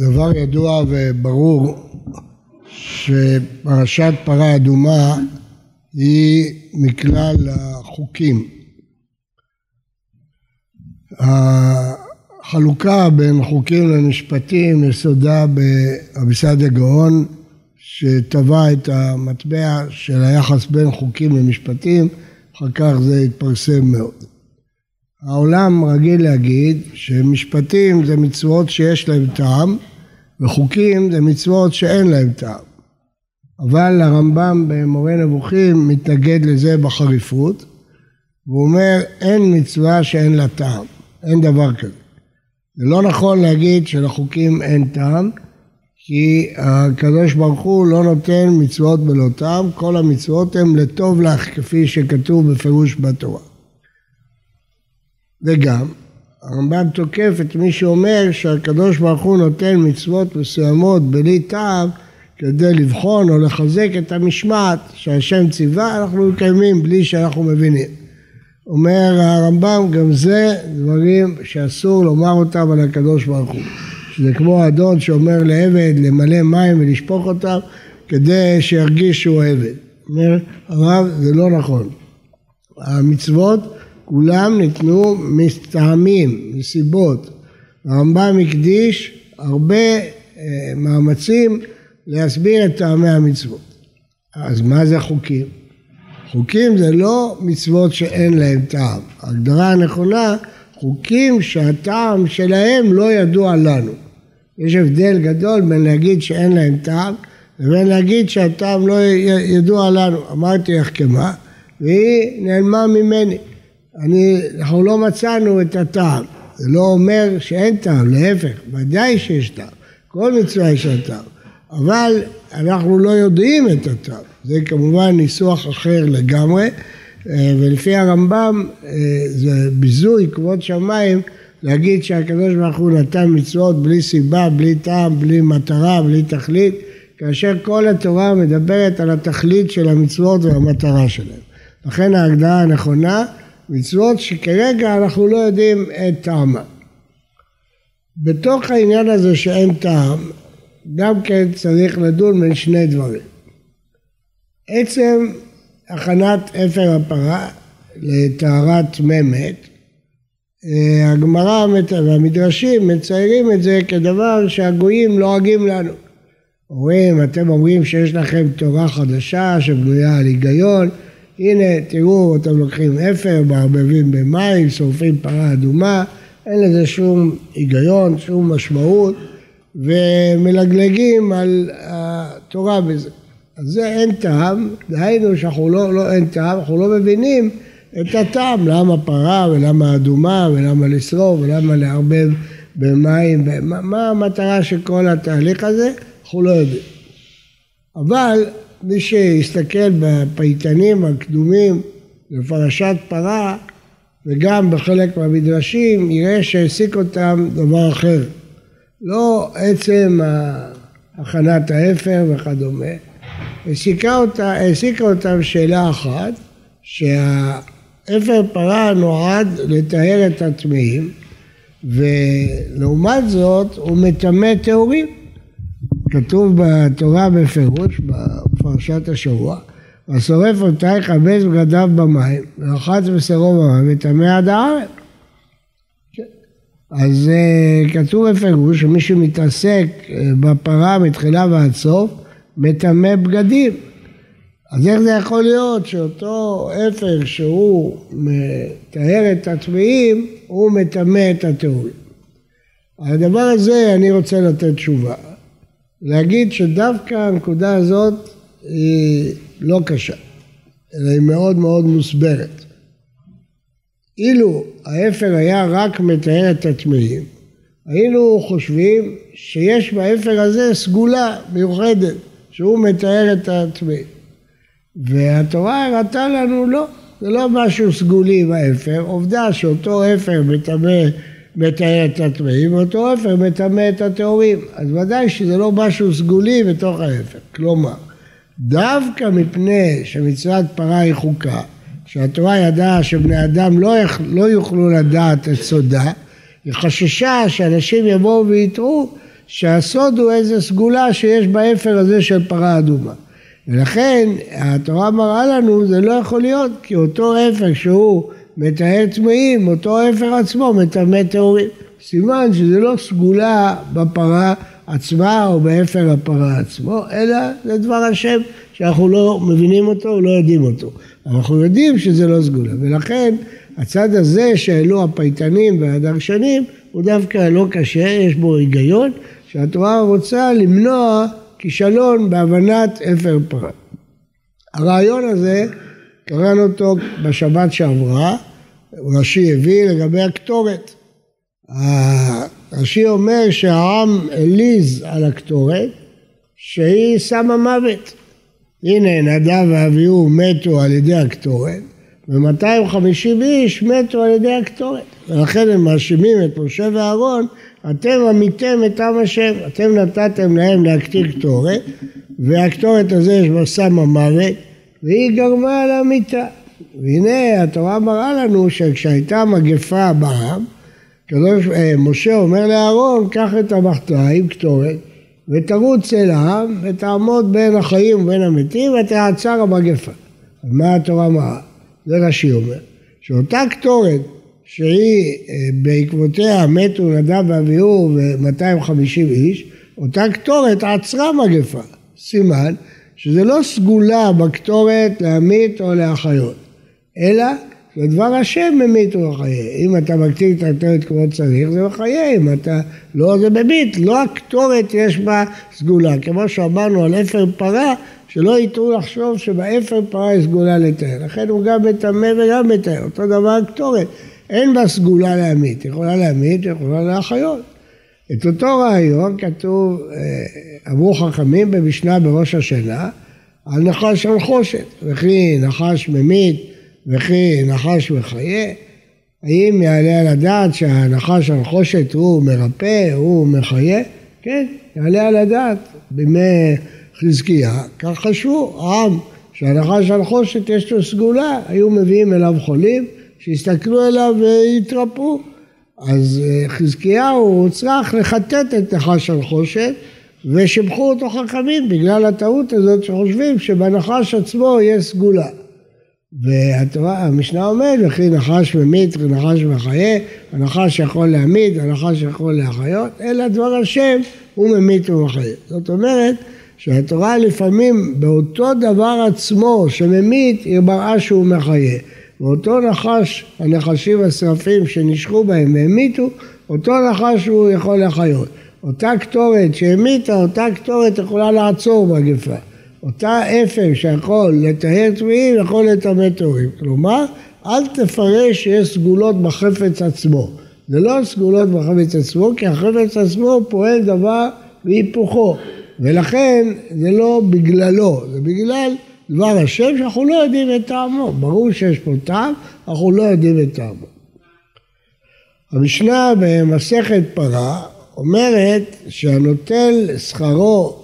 דבר ידוע וברור שפרשת פרה אדומה היא מכלל החוקים. החלוקה בין חוקים למשפטים יסודה ברבי סעדיה גאון שטבע את המטבע של היחס בין חוקים למשפטים, אחר כך זה התפרסם מאוד. העולם רגיל להגיד שמשפטים זה מצוות שיש להם טעם וחוקים זה מצוות שאין להם טעם. אבל הרמב"ם במורה נבוכים מתנגד לזה בחריפות והוא אומר אין מצווה שאין לה טעם, אין דבר כזה. זה לא נכון להגיד שלחוקים אין טעם כי הקדוש ברוך הוא לא נותן מצוות בלא טעם, כל המצוות הן לטוב לך כפי שכתוב בפירוש בתורה. וגם הרמב"ם תוקף את מי שאומר שהקדוש ברוך הוא נותן מצוות מסוימות בלי טעם כדי לבחון או לחזק את המשמעת שהשם ציווה, אנחנו מקיימים בלי שאנחנו מבינים. אומר הרמב"ם, גם זה דברים שאסור לומר אותם על הקדוש ברוך הוא. שזה כמו אדון שאומר לעבד למלא מים ולשפוך אותם כדי שירגיש שהוא עבד. אומר הרב, זה לא נכון. המצוות כולם ניתנו מטעמים, מסיבות. הרמב"ם הקדיש הרבה אה, מאמצים להסביר את טעמי המצוות. אז מה זה חוקים? חוקים זה לא מצוות שאין להם טעם. ההגדרה הנכונה, חוקים שהטעם שלהם לא ידוע לנו. יש הבדל גדול בין להגיד שאין להם טעם לבין להגיד שהטעם לא ידוע לנו. אמרתי איך כמה, והיא נעלמה ממני. אני, אנחנו לא מצאנו את הטעם. זה לא אומר שאין טעם, להפך, ודאי שיש טעם. כל מצווה יש לה טעם. אבל אנחנו לא יודעים את הטעם. זה כמובן ניסוח אחר לגמרי, אה, ולפי הרמב"ם אה, זה ביזוי כבוד שמיים להגיד שהקדוש ברוך הוא נתן מצוות בלי סיבה, בלי טעם, בלי מטרה, בלי תכלית, כאשר כל התורה מדברת על התכלית של המצוות והמטרה שלהן. לכן ההגדרה הנכונה מצוות שכרגע אנחנו לא יודעים את טעמה. בתוך העניין הזה שאין טעם, גם כן צריך לדון בין שני דברים. עצם הכנת אפר הפרה לטהרת ממת, אה, הגמרא והמדרשים מציירים את זה כדבר שהגויים לועגים לא לנו. אומרים, אתם אומרים שיש לכם תורה חדשה שבנויה על היגיון, הנה תראו אתם לוקחים אפר, מערבבים במים, שורפים פרה אדומה, אין לזה שום היגיון, שום משמעות ומלגלגים על התורה בזה. אז זה אין טעם, דהיינו שאנחנו לא, לא אין טעם, אנחנו לא מבינים את הטעם, למה פרה ולמה אדומה ולמה לשרוף ולמה לערבב במים, מה, מה המטרה של כל התהליך הזה, אנחנו לא יודעים. אבל מי שיסתכל בפייטנים הקדומים לפרשת פרה וגם בחלק מהמדרשים יראה שהעסיק אותם דבר אחר. לא עצם הכנת האפר וכדומה, העסיקה, אותה, אותם שאלה אחת, שהאפר פרה נועד לטהר את הטמאים ולעומת זאת הוא מטמא טהורים. כתוב בתורה בפירוש, בפרשת השבוע, השורף אותה יכבס בגדיו במים, ורחץ בשרו במים וטמא עד הארץ. אז uh, כתוב בפירוש שמי שמתעסק uh, בפרה מתחילה ועד סוף, מטמא בגדים. אז איך זה יכול להיות שאותו אפר שהוא מטהר את הטמאים, הוא מטמא את הטהורים? הדבר הזה אני רוצה לתת תשובה. להגיד שדווקא הנקודה הזאת היא לא קשה, אלא היא מאוד מאוד מוסברת. אילו האפר היה רק מטהר את הטמאים, היינו חושבים שיש באפר הזה סגולה מיוחדת, שהוא מטהר את הטמאים. והתורה הראתה לנו לא, זה לא משהו סגולי באפר, עובדה שאותו אפר מטמא מטהר את הטמאים, ואותו אפר מטמא את הטהורים. אז ודאי שזה לא משהו סגולי בתוך האפר. כלומר, דווקא מפני שמצוות פרה היא חוקה, שהתורה ידעה שבני אדם לא, לא יוכלו לדעת את סודה, היא חששה שאנשים יבואו ויטעו שהסוד הוא איזה סגולה שיש באפר הזה של פרה אדומה. ולכן התורה מראה לנו זה לא יכול להיות כי אותו אפר שהוא מטהר טמאים, אותו אפר עצמו מטמא טהורים. סימן שזה לא סגולה בפרה עצמה או באפר הפרה עצמו, אלא זה דבר השם שאנחנו לא מבינים אותו או לא יודעים אותו. אנחנו יודעים שזה לא סגולה, ולכן הצד הזה שהעלו הפייטנים והדרשנים הוא דווקא לא קשה, יש בו היגיון, שהתורה רוצה למנוע כישלון בהבנת אפר פרה. הרעיון הזה, קראנו אותו בשבת שעברה, רש"י הביא לגבי הקטורת. רש"י אומר שהעם העליז על הקטורת שהיא שמה מוות. הנה נדב ואביהו מתו על ידי הקטורת ו-250 איש מתו על ידי הקטורת ולכן הם מאשימים את משה ואהרון אתם עמיתם את עם השם, אתם נתתם להם להקטיר קטורת והקטורת הזה יש בה שמה מוות והיא גרמה למיתה והנה התורה מראה לנו שכשהייתה מגפה בעם קדוש, אה, משה אומר לאהרון, קח את המחתה עם קטורת ותרוץ אל העם ותעמוד בין החיים ובין המתים ותעצר המגפה. מה התורה אמרה? זה רש"י אומר. שאותה קטורת שהיא אה, בעקבותיה מתו נדב ואביהו ו-250 איש, אותה קטורת עצרה מגפה. סימן שזה לא סגולה בקטורת להמית או להחיות, אלא ודבר השם ממית ומחיה. אם אתה מקטין את הקטורת כמו צריך, זה מחיה, אם אתה לא, זה ממית. לא הקטורת יש בה סגולה. כמו שאמרנו על אפר פרה, שלא יטעו לחשוב שבאפר פרה יש סגולה לתאר. לכן הוא גם מטמא וגם מתאר. אותו דבר הקטורת. אין בה סגולה להמית. יכולה להמית, יכולה להחיות. את אותו רעיון כתוב, אה, אמרו חכמים במשנה בראש השנה, על נחש הנחושת. וכי נחש ממית וכי נחש מחיה, האם יעלה על הדעת שהנחש הנחושת הוא מרפא, הוא מחיה? כן, יעלה על הדעת. בימי חזקיה, כך חשבו, העם, שהנחש הנחושת יש לו סגולה, היו מביאים אליו חולים, שיסתכלו אליו ויתרפאו. אז אה, חזקיהו צריך לחטט את נחש הנחושת ושיבחו אותו חכמים בגלל הטעות הזאת שחושבים שבנחש עצמו יש סגולה. והמשנה אומרת, וכי נחש ממית ונחש מחיה, הנחש יכול להמית, הנחש יכול להחיות, אלא דבר השם הוא ממית ומחיה. זאת אומרת שהתורה לפעמים באותו דבר עצמו שממית, היא מראה שהוא מחיה. ואותו נחש, הנחשים השרפים שנשכו בהם והמיתו, אותו נחש הוא יכול לחיות. אותה קטורת שהמיתה, אותה קטורת יכולה לעצור מגפה. אותה אפר שיכול לטהר טמאים יכול לטמא טהורים. כלומר, אל תפרש שיש סגולות בחפץ עצמו. זה לא סגולות בחפץ עצמו, כי החפץ עצמו פועל דבר והיפוכו. ולכן זה לא בגללו, זה בגלל דבר השם שאנחנו לא יודעים את טעמו. ברור שיש פה טעם, אנחנו לא יודעים את טעמו. המשנה במסכת פרה אומרת שהנוטל שכרו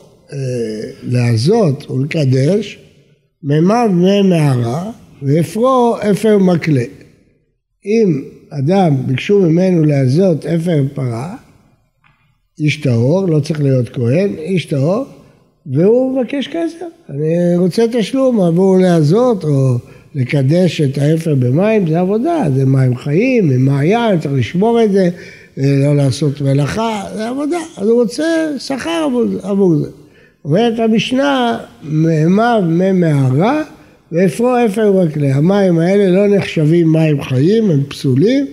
להזות ולקדש, מימיו מי מערה ואפרו אפר מקלה. אם אדם ביקשו ממנו להזות אפר פרה, איש טהור, לא צריך להיות כהן, איש טהור, והוא מבקש כסף. אני רוצה תשלום עבור להזות או לקדש את האפר במים, זה עבודה, זה מים חיים, עם מעיין, צריך לשמור את זה, לא לעשות מלאכה, זה עבודה. אז הוא רוצה שכר עבור זה. אומרת המשנה, מימיו מי מערה ואפרו אפר וקלה. המים האלה לא נחשבים מים חיים, הם פסולים,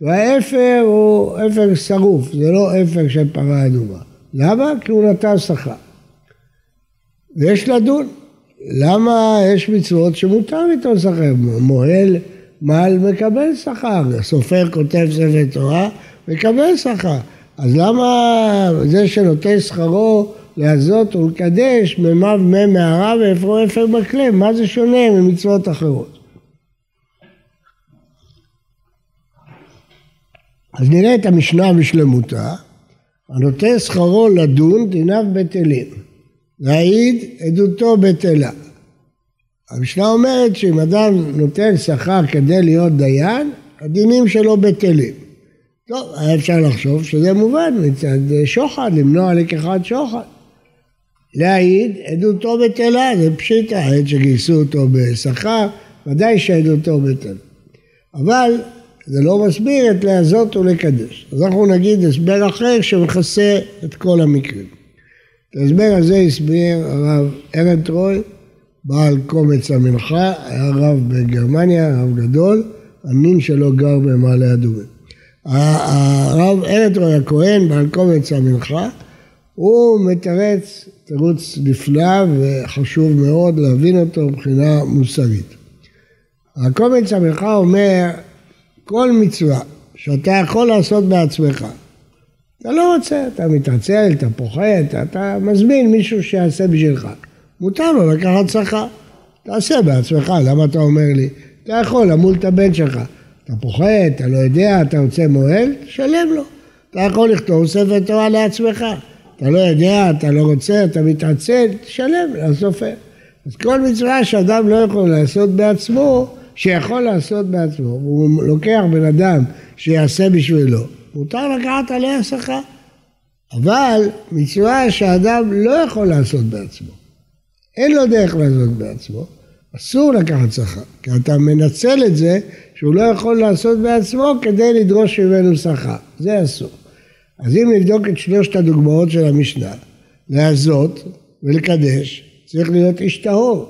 והאפר הוא אפר שרוף, זה לא אפר של פרה אדומה. למה? כי הוא נתן שכר. ויש לדון, למה יש מצוות שמותר ליטול שכר? מוהל מעל מקבל שכר, סופר כותב ספר תורה, מקבל שכר. אז למה זה שנותן שכרו להזות ולקדש מימיו מי מערה ואפרו אפר בכלי, מה זה שונה ממצוות אחרות? אז נראה את המשנה בשלמותה, הנותן שכרו לדון דיניו בטלים, להעיד עדותו בטלה. המשנה אומרת שאם אדם נותן שכר כדי להיות דיין, הדינים שלו בטלים. טוב, היה אפשר לחשוב שזה מובן מצד שוחד, למנוע לקיחת שוחד. להעיד, עדותו בטלה, זה פשיטה, העד שגייסו אותו בשכר, ודאי שעדותו בטלה. אבל זה לא מסביר את להזות ולקדש. אז אנחנו נגיד הסבר אחר שמכסה את כל המקרים. את ההסבר הזה הסביר הרב ארנטרוי, בעל קומץ המנחה, היה רב בגרמניה, רב גדול, המין שלו גר במעלה אדומים. הרב ארנטרוי הכהן, בעל קומץ המנחה, הוא מתרץ תירוץ נפלא וחשוב מאוד להבין אותו מבחינה מוסרית. הקומץ המנחה אומר כל מצווה שאתה יכול לעשות בעצמך, אתה לא רוצה, אתה מתעצל, אתה פוחד, אתה מזמין מישהו שיעשה בשבילך. מותר לו לקחת שכר. תעשה בעצמך, למה אתה אומר לי? אתה יכול למול את הבן שלך. אתה פוחד, אתה לא יודע, אתה רוצה מוהל, תשלם לו. אתה יכול לכתוב ספר תורה לעצמך. אתה לא יודע, אתה לא רוצה, אתה מתעצל, תשלם לסופר. אז כל מצווה שאדם לא יכול לעשות בעצמו, שיכול לעשות בעצמו, והוא לוקח בן אדם שיעשה בשבילו, מותר לקחת עליה שכר. אבל מצווה שאדם לא יכול לעשות בעצמו, אין לו דרך לעשות בעצמו, אסור לקחת שכר, כי אתה מנצל את זה שהוא לא יכול לעשות בעצמו כדי לדרוש ממנו שכר, זה אסור. אז אם נבדוק את שלושת הדוגמאות של המשנה, להזות ולקדש, צריך להיות איש טהור.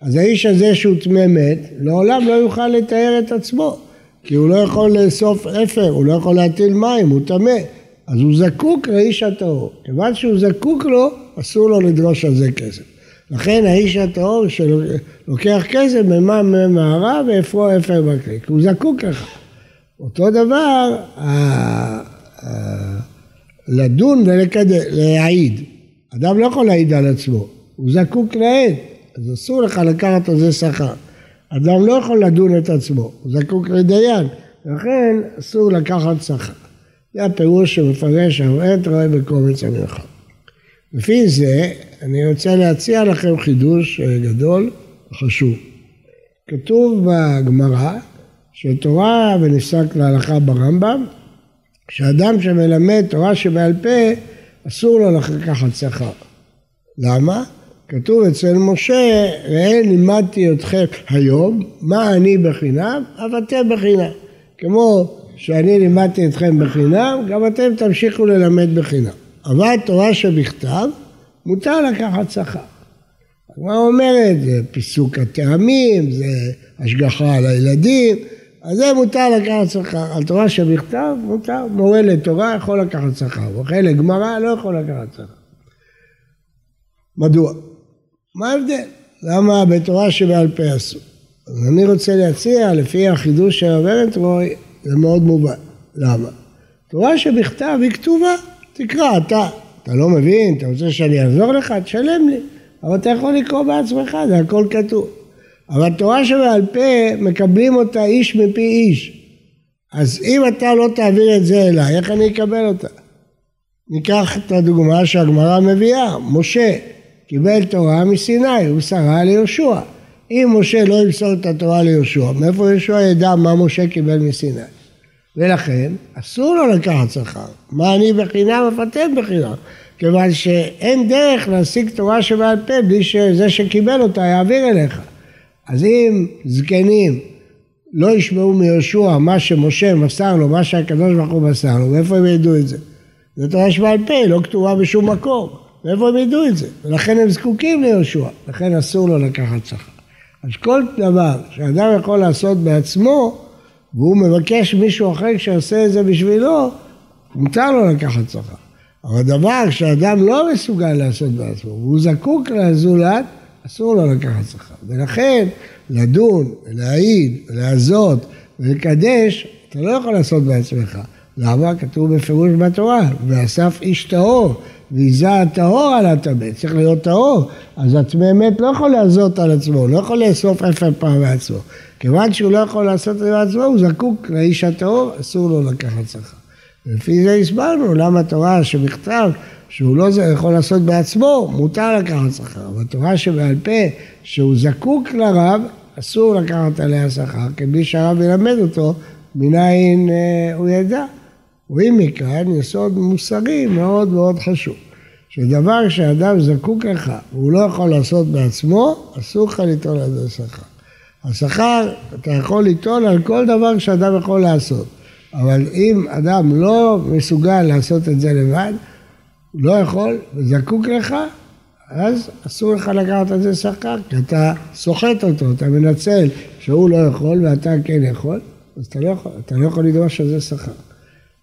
אז האיש הזה שהוא טמא מת, לעולם לא יוכל לתאר את עצמו, כי הוא לא יכול לאסוף אפר, הוא לא יכול להטיל מים, הוא טמא. אז הוא זקוק לאיש הטהור. כיוון שהוא זקוק לו, אסור לו לדרוש על זה כסף. לכן האיש הטהור שלוקח כסף במים ממערה ואפרו אפר בקריק, הוא זקוק לך. אותו דבר, לדון ולהעיד. אדם לא יכול להעיד על עצמו, הוא זקוק לעד. אז אסור לך לקחת על זה שכר. אדם לא יכול לדון את עצמו, הוא זקוק לדיין, לכן אסור לקחת שכר. זה הפירוש שמפרש הרב רואה בקומץ המלאכה. לפי זה, אני רוצה להציע לכם חידוש גדול וחשוב. כתוב בגמרא שתורה ונפסק להלכה ברמב"ם, שאדם שמלמד תורה שבעל פה, אסור לו לקחת שכר. למה? כתוב אצל משה, ראה לימדתי אתכם היום, מה אני בחינם, אבל אתם בחינם. כמו שאני לימדתי אתכם בחינם, גם אתם תמשיכו ללמד בחינם. אבל תורה שבכתב, מותר לקחת שכר. הגמרא אומרת, זה פיסוק הטעמים, זה השגחה על הילדים, אז זה מותר לקחת שכר. על תורה שבכתב, מותר. מורה לתורה יכול לקחת שכר, וכן לגמרא לא יכול לקחת שכר. מדוע? מה ההבדל? למה בתורה שבעל פה אסור? אז אני רוצה להציע, לפי החידוש של רוי, זה מאוד מובן. למה? תורה שבכתב היא כתובה, תקרא אתה. אתה לא מבין, אתה רוצה שאני אעזור לך? תשלם לי. אבל אתה יכול לקרוא בעצמך, זה הכל כתוב. אבל תורה שבעל פה, מקבלים אותה איש מפי איש. אז אם אתה לא תעביר את זה אליי, איך אני אקבל אותה? ניקח את הדוגמה שהגמרא מביאה, משה. קיבל תורה מסיני, הוא שרה ליהושע. אם משה לא ימסור את התורה ליהושע, מאיפה יהושע ידע מה משה קיבל מסיני? ולכן אסור לו לקחת שכר. מה אני בחינם אתם בחינם. כיוון שאין דרך להשיג תורה שבעל פה בלי שזה שקיבל אותה יעביר אליך. אז אם זקנים לא ישמעו מיהושע מה שמשה מסר לו, מה שהקדוש ברוך הוא מסר לו, מאיפה הם ידעו את זה? זו תורה שבעל פה, לא כתובה בשום מקום. מאיפה הם ידעו את זה? ולכן הם זקוקים ליהושע, לכן אסור לו לקחת שכר. אז כל דבר שאדם יכול לעשות בעצמו, והוא מבקש מישהו אחר שיעשה את זה בשבילו, מותר לו לקחת שכר. אבל דבר שאדם לא מסוגל לעשות בעצמו, והוא זקוק לזולת, אסור לו לקחת שכר. ולכן, לדון, ולהעיד, ולעזות, ולקדש, אתה לא יכול לעשות בעצמך. למה? כתוב בפירוש בתורה, ואסף איש טהור, ויזה הטהור על הטמא, צריך להיות טהור, אז הטמא מת לא יכול לעזות על עצמו, לא יכול לאסוף אפר פעם מעצמו. כיוון שהוא לא יכול לעשות את זה בעצמו, הוא זקוק לאיש הטהור, אסור לו לקחת שכר. לפי זה הסברנו למה תורה שבכתב, שהוא לא יכול לעשות בעצמו, מותר לקחת שכר, אבל תורה שבעל פה, שהוא זקוק לרב, אסור לקחת עליה שכר, כי בלי שהרב ילמד אותו, מניין אה, הוא ידע. רואים מכאן יסוד מוסרי מאוד מאוד חשוב. שדבר שאדם זקוק לך והוא לא יכול לעשות בעצמו, אסור לך לטעון על זה שכר. השכר, אתה יכול לטעון על כל דבר שאדם יכול לעשות. אבל אם אדם לא מסוגל לעשות את זה לבד, לא יכול וזקוק לך, אז אסור לך לקחת על זה שכר, כי אתה סוחט אותו, אתה מנצל שהוא לא יכול ואתה כן יכול, אז אתה לא יכול, אתה לא יכול לדרוש על זה שכר.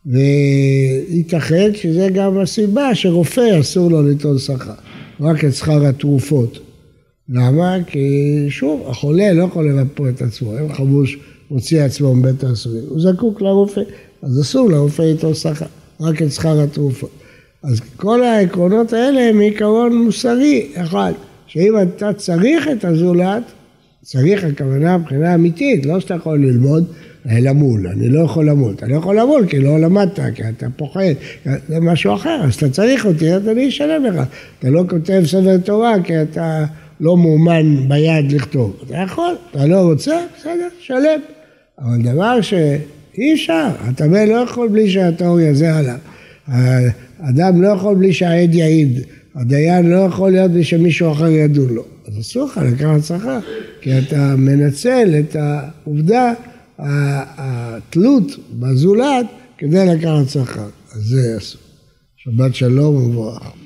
וייתכן שזה גם הסיבה שרופא אסור לו ליטול שכר, רק את שכר התרופות. למה? כי שוב, החולה לא יכול לרפוא את עצמו, אין חבוש מוציא עצמו מבית האסורים, הוא זקוק לרופא, אז אסור לרופא ליטול שכר, רק את שכר התרופות. אז כל העקרונות האלה הם עיקרון מוסרי אחד, שאם אתה צריך את הזולת, צריך הכוונה מבחינה אמיתית, לא שאתה יכול ללמוד למול, אני לא יכול למול, אתה לא יכול למול כי לא למדת, כי אתה פוחד, זה משהו אחר, אז אתה צריך אותי, אז אני אשלם לך, אתה לא כותב ספר תורה כי אתה לא מאומן ביד לכתוב, אתה יכול, אתה לא רוצה, בסדר, שלם, אבל דבר שאי אפשר, הטמא לא יכול בלי שהתיאוריה זה עליו. אדם לא יכול בלי שהעד יעיד, הדיין לא יכול להיות בלי שמישהו אחר ידון לו. אז אסור לך לקחת שכר, כי אתה מנצל את העובדה, התלות בזולת, כדי לקחת שכר. אז זה אסור. שבת שלום ומבורך.